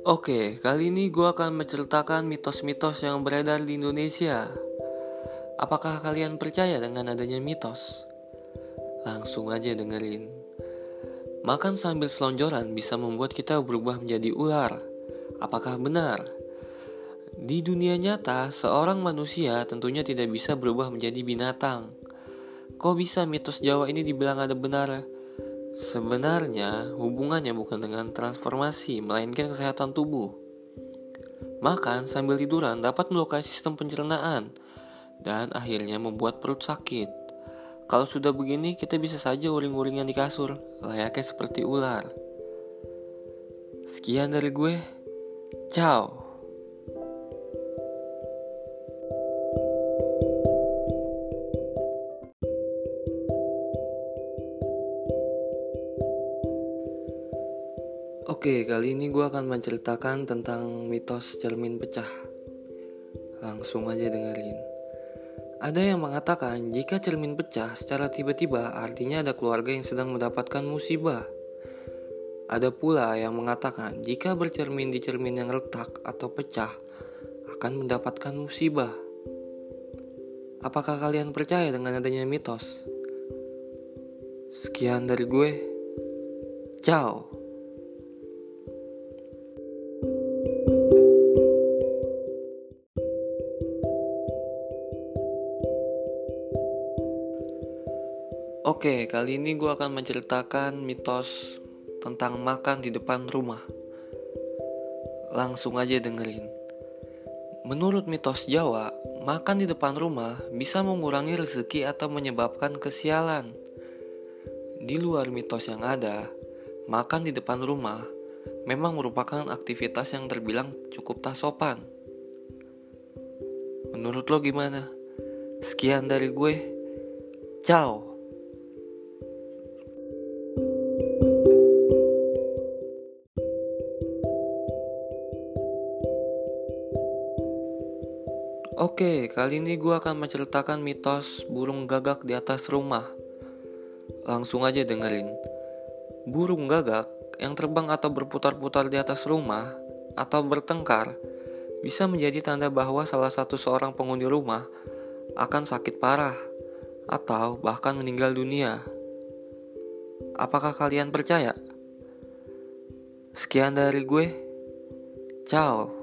Oke, kali ini gue akan menceritakan mitos-mitos yang beredar di Indonesia. Apakah kalian percaya dengan adanya mitos? Langsung aja dengerin. Makan sambil selonjoran bisa membuat kita berubah menjadi ular. Apakah benar? Di dunia nyata, seorang manusia tentunya tidak bisa berubah menjadi binatang. Kok bisa mitos Jawa ini dibilang ada benar? Sebenarnya hubungannya bukan dengan transformasi, melainkan kesehatan tubuh. Makan sambil tiduran dapat melukai sistem pencernaan dan akhirnya membuat perut sakit. Kalau sudah begini, kita bisa saja uring-uringan di kasur, layaknya seperti ular. Sekian dari gue. Ciao. Oke, kali ini gue akan menceritakan tentang mitos cermin pecah. Langsung aja dengerin. Ada yang mengatakan jika cermin pecah secara tiba-tiba artinya ada keluarga yang sedang mendapatkan musibah. Ada pula yang mengatakan jika bercermin di cermin yang retak atau pecah akan mendapatkan musibah. Apakah kalian percaya dengan adanya mitos? Sekian dari gue. Ciao. Oke, kali ini gue akan menceritakan mitos tentang makan di depan rumah. Langsung aja dengerin. Menurut mitos Jawa, makan di depan rumah bisa mengurangi rezeki atau menyebabkan kesialan. Di luar mitos yang ada, makan di depan rumah memang merupakan aktivitas yang terbilang cukup tak sopan. Menurut lo gimana? Sekian dari gue. Ciao. Oke, kali ini gue akan menceritakan mitos burung gagak di atas rumah. Langsung aja dengerin. Burung gagak yang terbang atau berputar-putar di atas rumah atau bertengkar bisa menjadi tanda bahwa salah satu seorang penghuni rumah akan sakit parah atau bahkan meninggal dunia. Apakah kalian percaya? Sekian dari gue. Ciao.